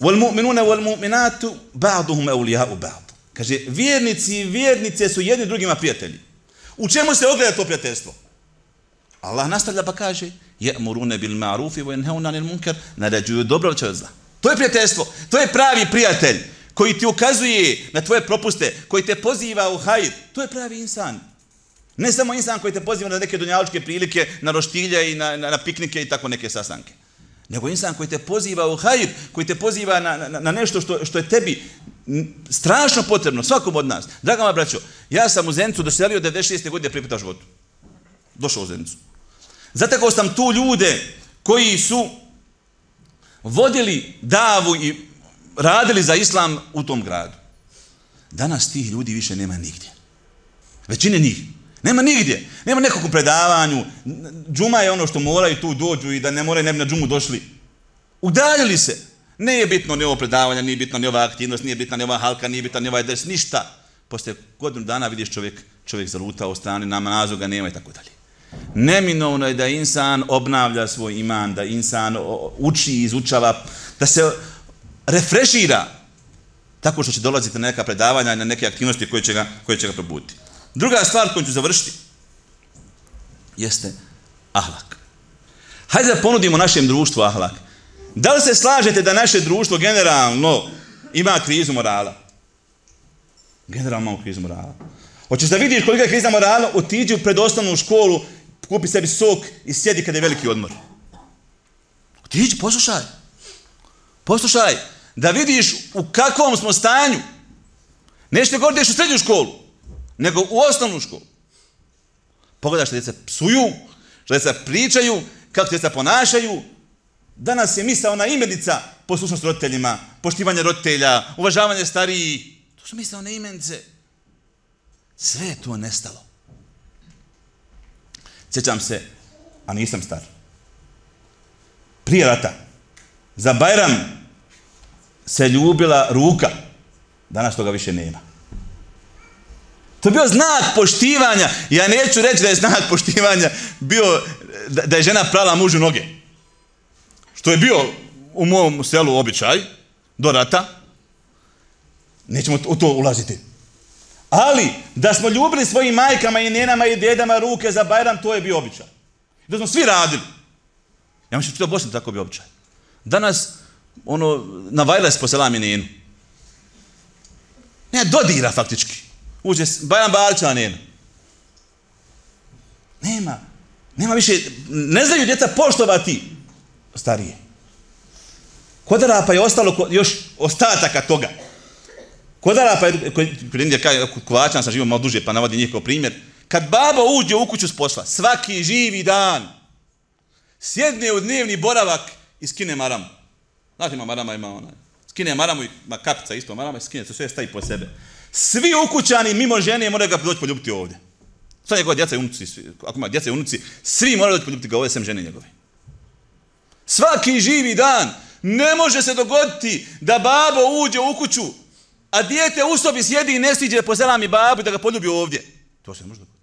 وَالْمُؤْمِنُونَ وَالْمُؤْمِنَاتُ بَعْضُهُمْ أَوْلِيَاءُ بَعْضُ Kaže, vjernici i vjernice su jedni drugima prijatelji. U čemu se ogleda to prijateljstvo? Allah nastavlja pa kaže, je'murune bil ma'rufi wa yanhauna 'anil munkar, naređuju dobro čovjek zla. To je prijateljstvo, to je pravi prijatelj koji ti ukazuje na tvoje propuste, koji te poziva u hajr, to je pravi insan. Ne samo insan koji te poziva na neke dunjaločke prilike, na roštilje i na, na, na piknike i tako neke sastanke. Nego insan koji te poziva u hajr, koji te poziva na, na, na nešto što, što je tebi strašno potrebno, svakom od nas. Draga moja braćo, ja sam u Zencu doselio 96. godine pripita životu. Došao u Zencu. Zatekao sam tu ljude koji su vodili davu i radili za islam u tom gradu. Danas tih ljudi više nema nigdje. Većine njih. Nema nigdje. Nema nekog predavanju. Džuma je ono što moraju tu dođu i da ne moraju ne bi na džumu došli. Udaljili se. Ne je bitno ni ovo predavanje, nije bitno ni ova aktivnost, nije bitno ni ova halka, nije bitno ni ovaj des, ništa. Poslije godinu dana vidiš čovjek, čovjek zaluta u strani, nama nazoga nema i tako dalje. Neminovno je da insan obnavlja svoj iman, da insan uči, izučava, da se refrešira tako što će dolaziti na neka predavanja i na neke aktivnosti koje će ga, koje će ga probuditi. Druga stvar koju ću završiti jeste ahlak. Hajde da ponudimo našem društvu ahlak. Da li se slažete da naše društvo generalno ima krizu morala? Generalno ima krizu morala. Hoćeš da vidiš kolika je kriza morala? Otiđi pred osnovnu školu kupi sebi sok i sjedi kada je veliki odmor. Ti ići, poslušaj. Poslušaj, da vidiš u kakvom smo stanju. Nešto gore ideš u srednju školu, nego u osnovnu školu. Pogledaj što djeca psuju, što djeca pričaju, kako djeca ponašaju. Danas je misla ona imenica poslušnost roditeljima, poštivanje roditelja, uvažavanje starijih. To su misle one imenice. Sve je to nestalo. Sjećam se, a nisam star. Prije rata, za Bajram se ljubila ruka. Danas toga više nema. To je bio znak poštivanja. Ja neću reći da je znak poštivanja bio da da je žena prala mužu noge. Što je bio u mom selu običaj do rata. Nećemo u to ulaziti. Ali, da smo ljubili svojim majkama i nenama i dedama ruke za Bajram, to je bio običaj. Da smo svi radili. Ja mislim, što Bosni tako bi običaj. Danas, ono, na Vajles po selami nenu. Ne, dodira faktički. Uđe Bajram Balića nenu. Nema. Nema više, ne znaju djeca poštovati starije. Kod rapa je ostalo još ostataka toga. Kod Arapa kod Indija, kod kovačan sam živio malo duže, pa navodi njih kao primjer. Kad baba uđe u kuću s posla, svaki živi dan, sjedne u dnevni boravak i skine maramu. Znate, ima marama, ima onaj. Skine maramu, ima kapica isto marama i skine se sve stavi po sebe. Svi ukućani mimo žene moraju ga doći poljubiti ovdje. Sve njegova djeca i unuci, ako ima djeca i unuci, svi moraju doći poljubiti ga ovdje, sem žene njegove. Svaki živi dan ne može se dogoditi da babo uđe u kuću a dijete u sobi sjedi i ne stiđe po zelami babu da ga poljubi ovdje. To se ne može dogoditi.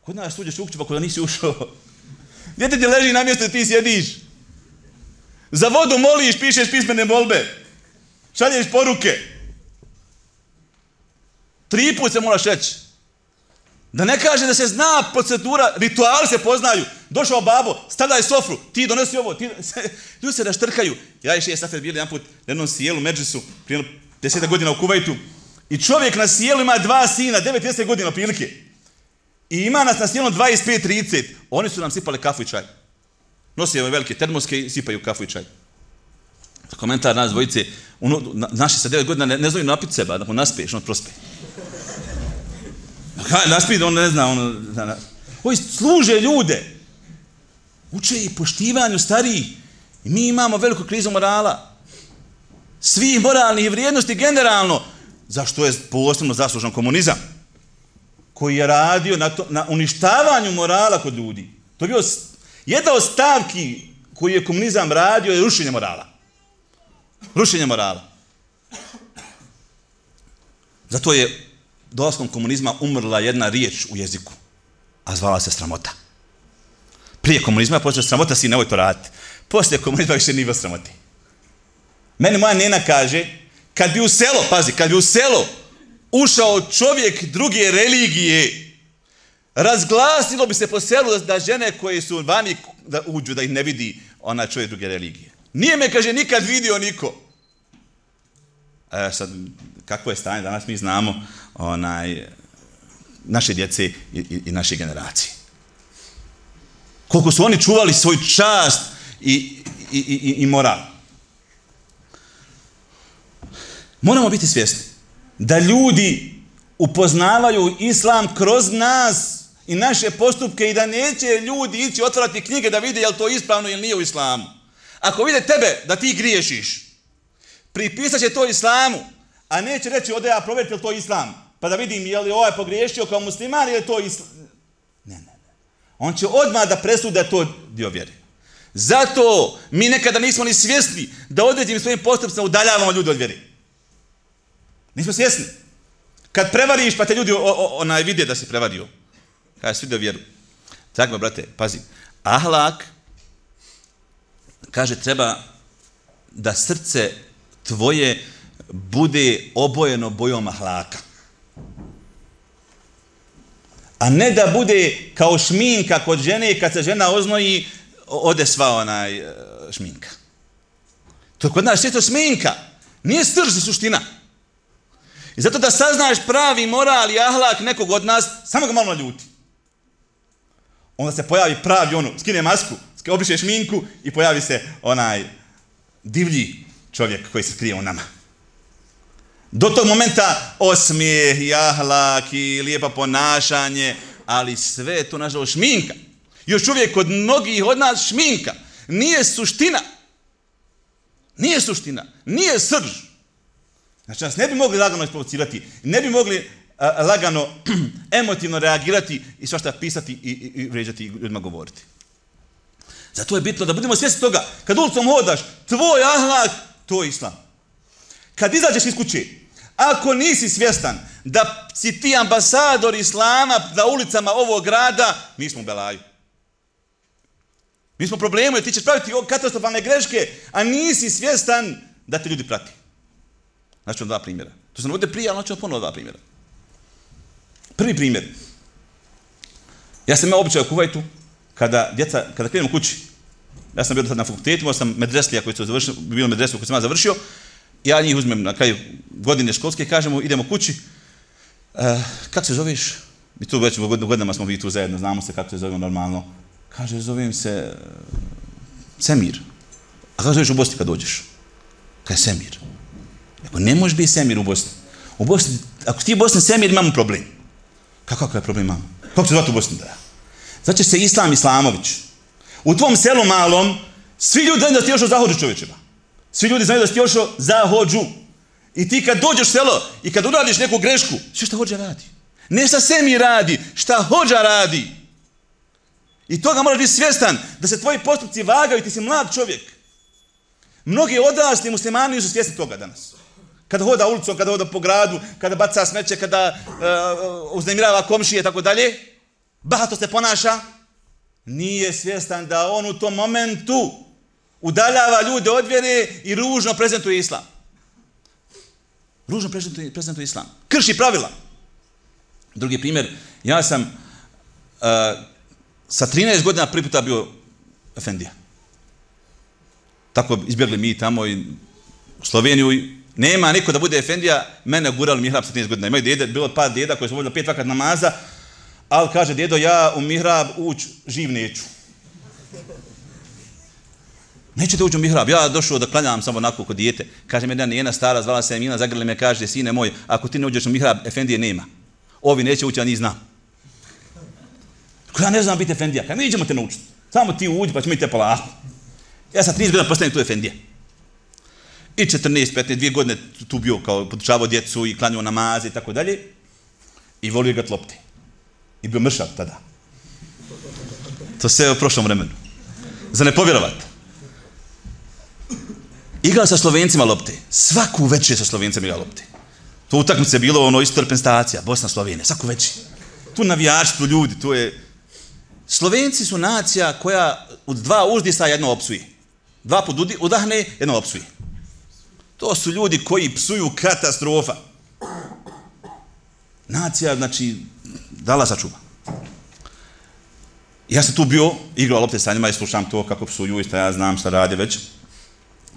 Kod nas uđeš u kuću pa kod nisi ušao. Dijete ti leži na mjestu ti sjediš. Za vodu moliš, pišeš pismene molbe. Šalješ poruke. Tri put se moraš reći. Da ne kaže da se zna procedura, rituali se poznaju. Došao babo, stavljaj sofru, ti donesi ovo, ti... Ljudi se raštrkaju. Ja i je safet bili jedan put na jednom sjelu, Međusu, prije deseta godina u Kuvajtu. I čovjek na sjelu ima dva sina, 9-10 godina prilike. I ima nas na sjelu 25-30. Oni su nam sipali kafu i čaj. Nosi ove velike termoske i sipaju kafu i čaj. Komentar nas dvojice, ono, naši sa 9 godina ne, ne znaju napiti seba, da mu naspiješ, on prospe. Kaj, naspit, on ne zna, ono, da, da. Služe ljude. Uče i poštivanju starijih. I mi imamo veliku krizu morala. Svi moralnih vrijednosti generalno. Zašto je posebno zaslužan komunizam? Koji je radio na, to, na uništavanju morala kod ljudi. To je bio jedna od stavki koji je komunizam radio je rušenje morala. Rušenje morala. Zato je dolaskom komunizma umrla jedna riječ u jeziku, a zvala se sramota. Prije komunizma je sramota, si nevoj to raditi. Poslije komunizma više nije sramoti. Meni moja nena kaže, kad bi u selo, pazi, kad bi u selo ušao čovjek druge religije, razglasilo bi se po selu da žene koje su vani da uđu, da ih ne vidi ona čovjek druge religije. Nije me, kaže, nikad vidio niko. E, sad, kako je stanje danas, mi znamo, onaj, naše djece i, i, i naše generacije. Koliko su oni čuvali svoj čast i, i, i, i moral. Moramo biti svjesni da ljudi upoznavaju islam kroz nas i naše postupke i da neće ljudi ići otvarati knjige da vide je li to ispravno ili nije u islamu. Ako vide tebe da ti griješiš, pripisat će to islamu, a neće reći ode ja provjeriti je to islam pa da vidim je li ovaj pogriješio kao musliman ili je to islam. Ne, ne, ne. On će odmah da presude to dio vjeri. Zato mi nekada nismo ni svjesni da određenim svojim postupcima udaljavamo ljudi od vjeri. Nismo svjesni. Kad prevariš pa te ljudi onaj vide da si prevario. Kada si vidio vjeru. Tako, brate, pazi. Ahlak kaže treba da srce tvoje bude obojeno bojom ahlaka a ne da bude kao šminka kod žene kad se žena oznoji, ode sva onaj e, šminka. To kod nas je to šminka, nije strž suština. I zato da saznaš pravi moral i ahlak nekog od nas, samo ga malo ljuti. onda se pojavi pravi ono, skine masku, obriše šminku i pojavi se onaj divlji čovjek koji se krije u nama. Do tog momenta osmijeh i ahlak i lijepa ponašanje, ali sve to nažalost šminka. Još uvijek kod mnogih od nas šminka. Nije suština. Nije suština. Nije srž. Znači nas ne bi mogli lagano isprovocirati. Ne bi mogli a, lagano emotivno reagirati i svašta pisati i, i, i vređati i ljudima govoriti. Zato je bitno da budemo svjesni toga. Kad ulicom hodaš, tvoj ahlak, to je islam. Kad izađeš iz kuće, ako nisi svjestan da si ti ambasador islama na ulicama ovog grada, mi smo u belaju. Mi smo problemu, jer ti ćeš praviti katastrofalne greške, a nisi svjestan da te ljudi prati. Znači, dva primjera. To sam ovdje prije, ali znači ponovno dva primjera. Prvi primjer. Ja sam imao običaj u Kuvajtu, kada djeca, kada krenemo kući, ja sam bio sad na fakultetu, možda sam medreslija koji su završili, bilo medreslija koji sam ja završio, ja njih uzmem na kraju godine školske, kažemo, idemo kući, e, kako se zoveš? Mi tu već u godinama smo vi tu zajedno, znamo se kako se zovemo normalno. Kaže, zovem se e, Semir. A kako zoveš u Bosni kad dođeš? Kaže, Semir. Ako ne možeš biti Semir u Bosni. U Bosni, ako ti u Bosni Semir, imamo problem. Kako, kakav je problem imamo? Kako se zvati u Bosni da ja? Znači se Islam Islamović. U tvom selu malom, svi ljudi znaju da ti još zahođu čovječima. Svi ljudi znaju da ti još zahođu. I ti kad dođeš u selo i kad uradiš neku grešku, sve šta hođa radi. Ne šta semi radi, šta hođa radi. I toga moraš biti svjestan da se tvoji postupci vagaju i ti si mlad čovjek. Mnogi odrasli muslimani su svjesni toga danas. Kada hoda ulicom, kada hoda po gradu, kada baca smeće, kada uh, uznemirava komšije i tako dalje, bahato se ponaša, nije svjestan da on u tom momentu udaljava ljude od vjere i ružno prezentuje islam. Ružno prezentuje, prezentuje islam. Krši pravila. Drugi primjer, ja sam uh, sa 13 godina prvi puta bio Efendija. Tako izbjegli mi tamo i u Sloveniju i nema niko da bude Efendija, mene gurali mihrab sa 13 godina. Imaju djede, bilo par djeda koji su vodili pet vakat namaza, ali kaže djedo, ja u mihrab uć živ neću. Nećete ući u mihrab, ja došao da klanjam samo onako kod dijete. Kaže mi jedna, jedna stara, zvala se Emina, zagrli me, kaže, sine moj, ako ti ne uđeš u mihrab, Efendije nema. Ovi neće ući, ja ni znam. Ja ne znam biti Efendija, kaj mi iđemo te naučiti. Samo ti uđi, pa ćemo mi te polako. Ja sam 30 godina postavim tu Efendije. I 14, 15, dvije godine tu bio kao podučavao djecu i klanjao namaze i tako dalje. I volio ga tlopte. I bio mršav tada. To se je u prošlom vremenu. Za ne povjerovat. Igrao sa Slovencima lopte. Svaku večer sa Slovencima igrao lopte. To utakmice je bilo ono isto reprezentacija, Bosna, Slovenija, svaku večer. Tu navijači, tu ljudi, tu je... Slovenci su nacija koja od dva uzdisa jedno opsuje. Dva put udahne, jedno opsuje. To su ljudi koji psuju katastrofa. Nacija, znači, dala sačuva. Ja sam tu bio, igrao lopte sa njima i slušam to kako psuju i ja znam šta rade već.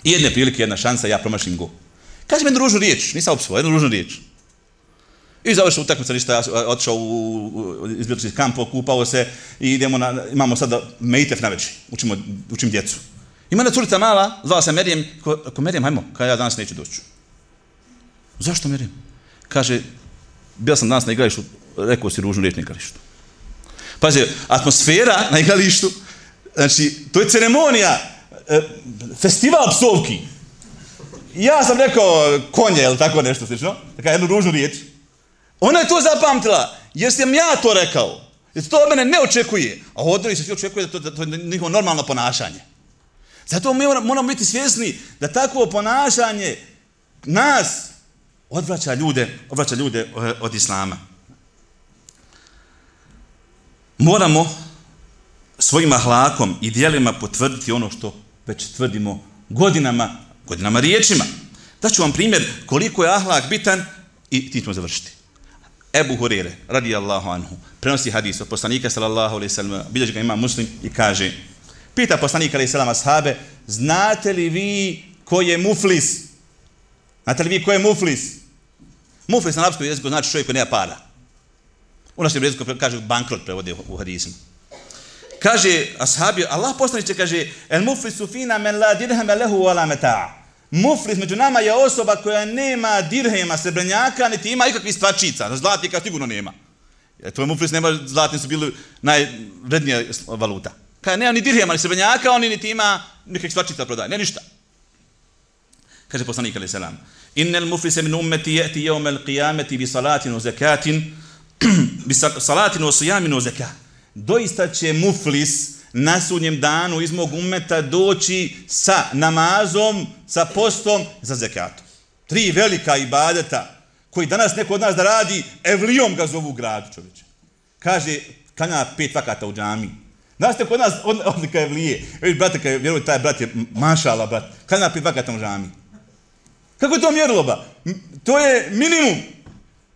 I jedne prilike, jedna šansa, ja promašim go. Kaže mi jednu ružnu riječ, nisam opsuo, jednu ružnu riječ. I završio utakmica, ništa, ja e, otišao u, u izbjelički kamp, okupao se i idemo na, imamo sada mejtef na večer, učimo, učim djecu. Ima jedna curica mala, zvala se Merijem, ko, ko Merijem, hajmo, kada ja danas neću doći. Zašto Merijem? Kaže, bio sam danas na igralištu, rekao si ružnu riječ na igralištu. Pazi, atmosfera na igralištu, znači, to je ceremonija, e, festival psovki. Ja sam rekao konje, ili tako nešto slično, taka jednu ružnu riječ. Ona je to zapamtila, jer sam ja to rekao. Jer to od mene ne očekuje. A od se svi očekuje da to, da to je njihovo normalno ponašanje. Zato mi moramo biti svjesni da takvo ponašanje nas odvraća ljude, odvraća ljude e, od islama. Moramo svojim ahlakom i dijelima potvrditi ono što već tvrdimo godinama, godinama riječima. Da ću vam primjer koliko je ahlak bitan i ti ćemo završiti. Ebu Hurere, radi Allahu anhu, prenosi hadis od poslanika sallallahu alaihi sallam, bilježi ga ima muslim i kaže, pita poslanika alaihi sallam ashabe, znate li vi ko je muflis? Znate li vi ko je muflis? Muflis na arapskom jeziku znači čovjek koji nema para. U našem jeziku kaže bankrot prevode u hadismu. Kaže ashabi, Allah poslaniće kaže, el muflisu fina men la dirhame lehu wala meta'a. Muflis među nama je osoba koja nema dirhema, srebrnjaka, niti ima ikakvih stvačica. Zlatnika sigurno nema. Jer je muflis nema, zlatni su bili najvrednija valuta. Kaže, nema ni dirhema, ni srebrnjaka, oni niti ima nikakvih stvačica prodaje. Ne ništa. Kaže poslanik ali selam, Innel muflise min ummeti jeti jeumel al qiyameti bi salatin u zekatin, bi salatin u sijamin u zekat. Doista će muflis na sudnjem danu iz mog umeta doći sa namazom, sa postom, za zekatom. Tri velika ibadeta koji danas neko od nas da radi, evlijom ga zovu gradu čovječe. Kaže, kanja pet vakata u džami. Znaš kod nas od, odlika evlije. Viš, brate, kaj, vjeruj, taj brat je mašala, brat. Kanja pet vakata u džami. Kako je to mjerilo, ba? To je minimum.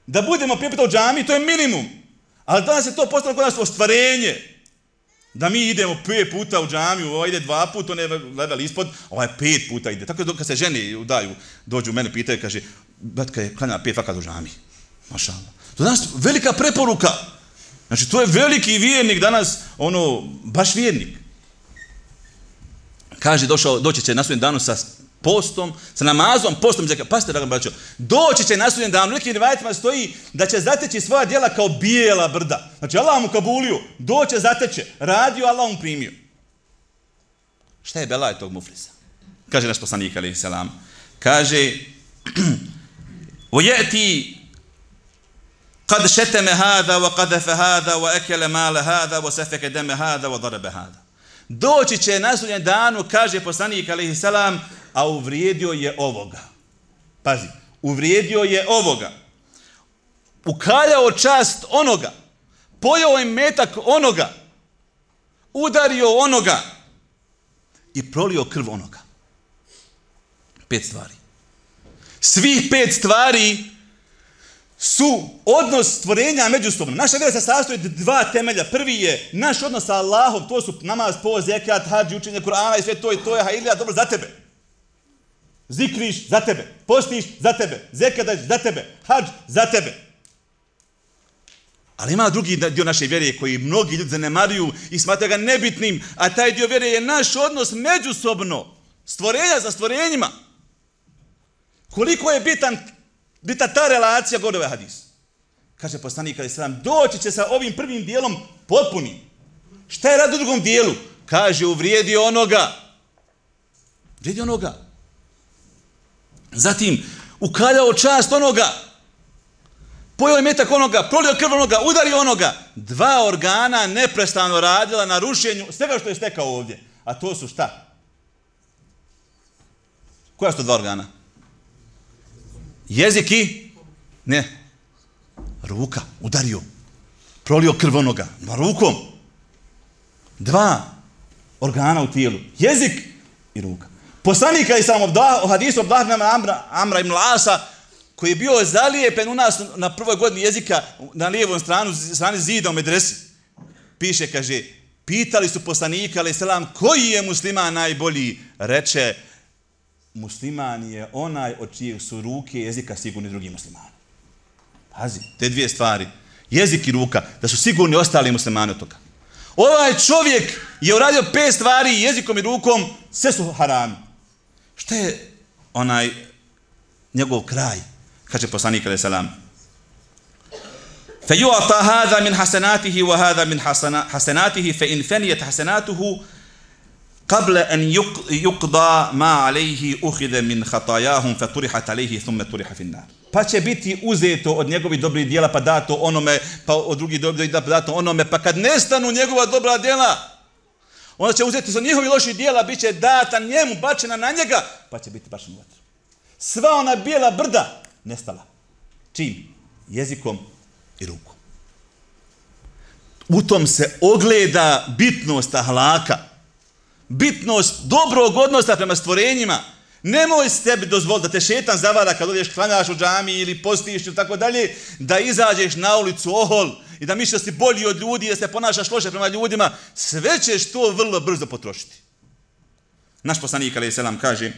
Da budemo pet u džami, to je minimum. Ali danas je to postalo kod nas ostvarenje. Da mi idemo pet puta u džamiju, ovo ide dva puta, on je level ispod, ovaj pet puta ide. Tako da kad se žene udaju, dođu u mene, pitaju, kaže, batka je klanja pet vakat u džamiji. Maša Allah. To danas velika preporuka. Znači, to je veliki vjernik danas, ono, baš vjernik. Kaže, došao, doći će na svojem danu sa postom, sa namazom, postom zeka. Pasite, dragom braćo, doći će na sudnjem danu, nekim rivajetima stoji da će zateći svoja djela kao bijela brda. Znači, Allah mu kabulio, doće, zateće, radio, Allah mu primio. Šta je belaj tog muflisa? Kaže naš poslanik, alaih salam. Kaže, وَيَأْتِي قد شتم هذا وقذف هذا وأكل مال هذا وسفك دم هذا وضرب هذا doći će na sudnjem danu, kaže poslanik alaihi salam, a uvrijedio je ovoga. Pazi, uvrijedio je ovoga. Ukaljao čast onoga. Pojao je metak onoga. Udario onoga. I prolio krv onoga. Pet stvari. Svih pet stvari su odnos stvorenja međusobno. Naša vjera se sastoji od dva temelja. Prvi je naš odnos sa Allahom, to su namaz, poz, zekat, hađi, učenje Kur'ana i sve to i to je hajlija, dobro za tebe. Zikriš za tebe, postiš za tebe, zekadaš za tebe, hađ za tebe. Ali ima drugi dio naše vjere koji mnogi ljudi zanemaruju i smatraju ga nebitnim, a taj dio vjere je naš odnos međusobno, stvorenja za stvorenjima. Koliko je bitan Bita ta relacija govori ovaj hadis. Kaže poslanik ali sallam, doći će sa ovim prvim dijelom potpuni. Šta je rad u drugom dijelu? Kaže, uvrijedi onoga. Uvrijedi onoga. Zatim, ukaljao čast onoga. Pojao je metak onoga, prolio krv onoga, udario onoga. Dva organa neprestano radila na rušenju svega što je stekao ovdje. A to su šta? Koja su to dva organa? Jezik i... Ne. Ruka. Udario. Prolio krv onoga. ma rukom. Dva organa u tijelu. Jezik i ruka. Poslanika i sam obdah, u hadisu obdahnama Amra, Amra ibn Lasa, koji je bio zalijepen u nas na prvoj godini jezika na lijevom stranu, strani zida u medresi. Piše, kaže, pitali su poslanika, ali selam, koji je musliman najbolji? Reče, musliman je onaj od čijeg su ruke jezika sigurni drugi muslimani. Pazi, te dvije stvari. Jezik i ruka, da su sigurni ostali muslimani od toga. Ovaj čovjek je uradio pet stvari jezikom i rukom, sve su harami Šta je onaj njegov kraj? Kaže poslanik alaih salam. فَيُعْطَ هَذَا مِنْ حَسَنَاتِهِ وَهَذَا مِنْ حَسَنَاتِهِ فَإِنْ فَنِيَتْ حَسَنَاتُهُ قبل أن يقضى ما عليه أخذ من خطاياهم فطرحت عليه ثم طرح في النار pa će biti uzeto od njegovih dobrih dijela pa dato onome, pa od drugih dobrih dijela pa dato onome, pa kad nestanu njegova dobra dijela, onda će uzeti za njihovi loši dijela, bit će data njemu, bačena na njega, pa će biti bačena vatru. Sva ona bijela brda nestala. Čim? Jezikom i rukom. U tom se ogleda bitnost ahlaka bitnost dobrog odnosa prema stvorenjima. Nemoj s tebi dozvoliti da te šetan zavada kad odješ klanjaš u džami ili postiš ili tako dalje, da izađeš na ulicu ohol i da misliš da si bolji od ljudi i da se ponašaš loše prema ljudima. Sve ćeš to vrlo brzo potrošiti. Naš poslanik, ali selam, kaže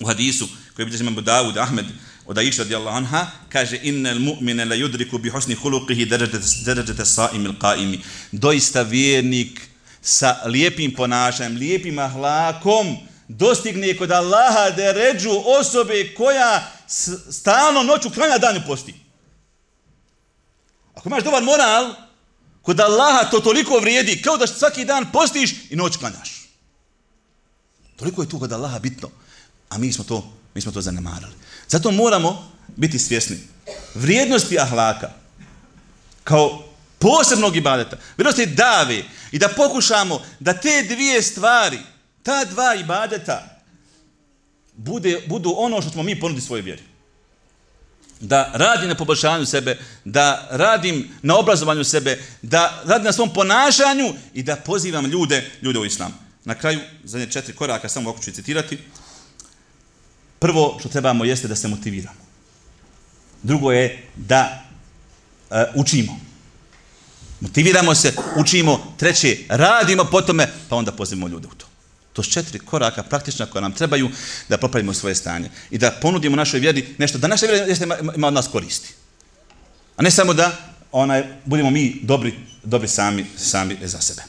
u hadisu koji bilježi imam Dawud Ahmed od Aisha radijallahu anha, kaže innal mu'mina la yudriku bi husni khuluqihi darajata darajata sa'im al-qa'imi. Doista vjernik sa lijepim ponašanjem, lijepim ahlakom, dostigne kod Allaha deređu osobe koja stalno noću kranja danju posti. Ako imaš dobar moral, kod Allaha to toliko vrijedi, kao da svaki dan postiš i noć klanjaš. Toliko je tu kod Allaha bitno, a mi smo to, mi smo to zanemarali. Zato moramo biti svjesni vrijednosti ahlaka kao posebnog ibadeta, vrijednosti dave i da pokušamo da te dvije stvari, ta dva ibadeta, bude, budu ono što smo mi ponudili svoje vjeri. Da radim na poboljšanju sebe, da radim na obrazovanju sebe, da radim na svom ponašanju i da pozivam ljude, ljude u islam. Na kraju, zadnje četiri koraka, samo ovako ću citirati. Prvo što trebamo jeste da se motiviramo. Drugo je da e, učimo. Motiviramo se, učimo. Treće, radimo po tome, pa onda pozivamo ljude u to. To su četiri koraka praktična koja nam trebaju da popravimo svoje stanje i da ponudimo našoj vjeri nešto, da naša vjera jeste, ima od nas koristi. A ne samo da onaj, budemo mi dobri, dobri sami, sami za sebe.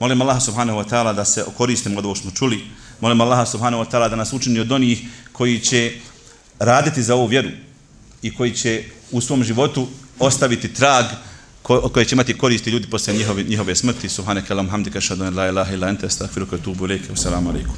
Molim Allaha subhanahu wa ta'ala da se koristimo od ovo što smo čuli. Molim Allaha subhanahu wa ta'ala da nas učini od onih koji će raditi za ovu vjeru i koji će u svom životu ostaviti trag ko, koje će imati koristi ljudi posle njihove, njihove smrti. Subhaneke lam hamdika šadun la ilaha ila ente, stakfiruka tubu leke. Assalamu alaikum.